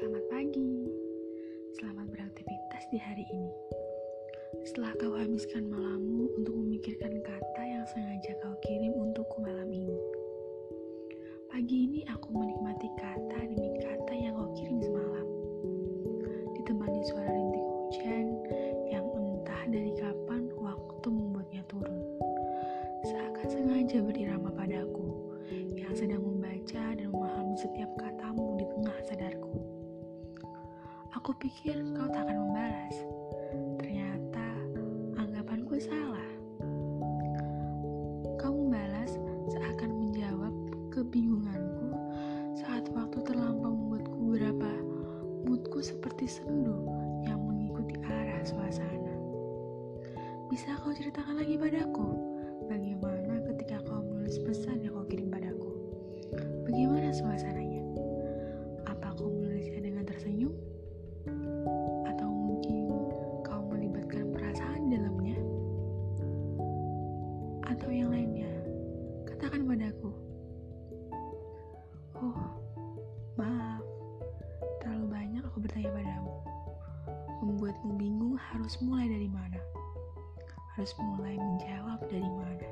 selamat pagi. Selamat beraktivitas di hari ini. Setelah kau habiskan malammu untuk memikirkan kata yang sengaja kau kirim untukku malam ini. Pagi ini aku menikmati kata demi kata yang kau kirim semalam. Ditemani suara rintik hujan yang entah dari kapan waktu membuatnya turun. Seakan sengaja berirama padaku yang sedang membaca dan memahami setiap kata Aku pikir kau tak akan membalas salah. Kau membalas seakan menjawab kebingunganku saat waktu terlampau membuatku berapa moodku seperti sendu yang mengikuti arah suasana. Bisa kau ceritakan lagi padaku bagaimana ketika kau menulis pesan yang kau kirim padaku? Bagaimana suasananya? Membuatmu bingung harus mulai dari mana? Harus mulai menjawab dari mana?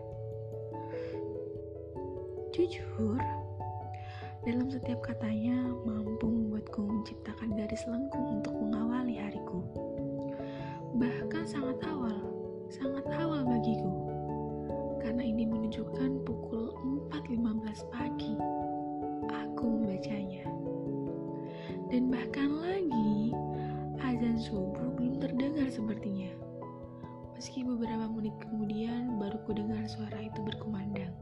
Jujur, dalam setiap katanya mampu membuatku menciptakan garis lengkung untuk mengawali hariku. Bahkan sangat awal, sangat awal bagiku karena ini menunjukkan pukul sepertinya. Meski beberapa menit kemudian baru ku dengar suara itu berkumandang.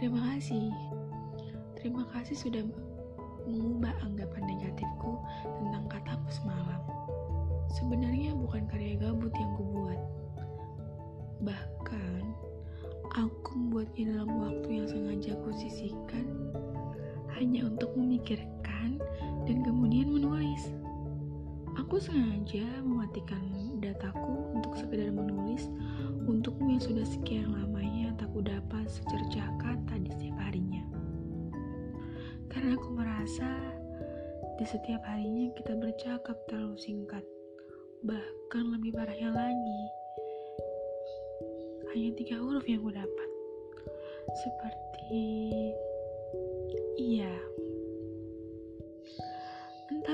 Terima kasih. Terima kasih sudah mengubah anggapan negatifku tentang kataku semalam. Sebenarnya bukan karya gabut yang kubuat Bahkan, aku membuatnya dalam waktu yang sengaja aku sisihkan hanya untuk memikirkan dan kemudian menulis. Aku sengaja mematikan dataku untuk sekedar menulis untukmu yang sudah sekian lamanya tak dapat secercah kata di setiap harinya. Karena aku merasa di setiap harinya kita bercakap terlalu singkat. Bahkan lebih parahnya lagi, hanya tiga huruf yang ku dapat. Seperti iya.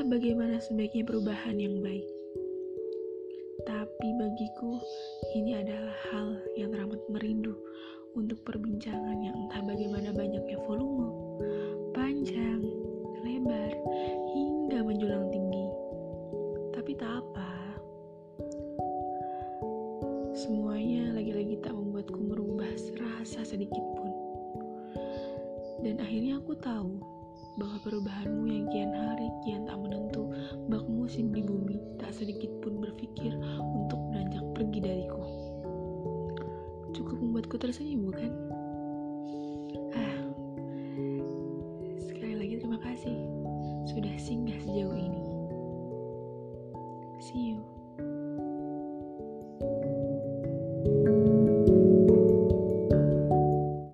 Bagaimana sebaiknya perubahan yang baik. Tapi bagiku ini adalah hal yang teramat merindu untuk perbincangan yang entah bagaimana banyaknya volume, panjang, lebar, hingga menjulang tinggi. Tapi tak apa, Semuanya lagi-lagi tak membuatku merubah serasa sedikit pun. Dan akhirnya aku tahu bahwa perubahanmu yang kian hari kian tak menentu, bak musim di bumi tak sedikit pun berpikir untuk beranjak pergi dariku. Cukup membuatku tersenyum, bukan? Ah, sekali lagi terima kasih sudah singgah sejauh ini. See you.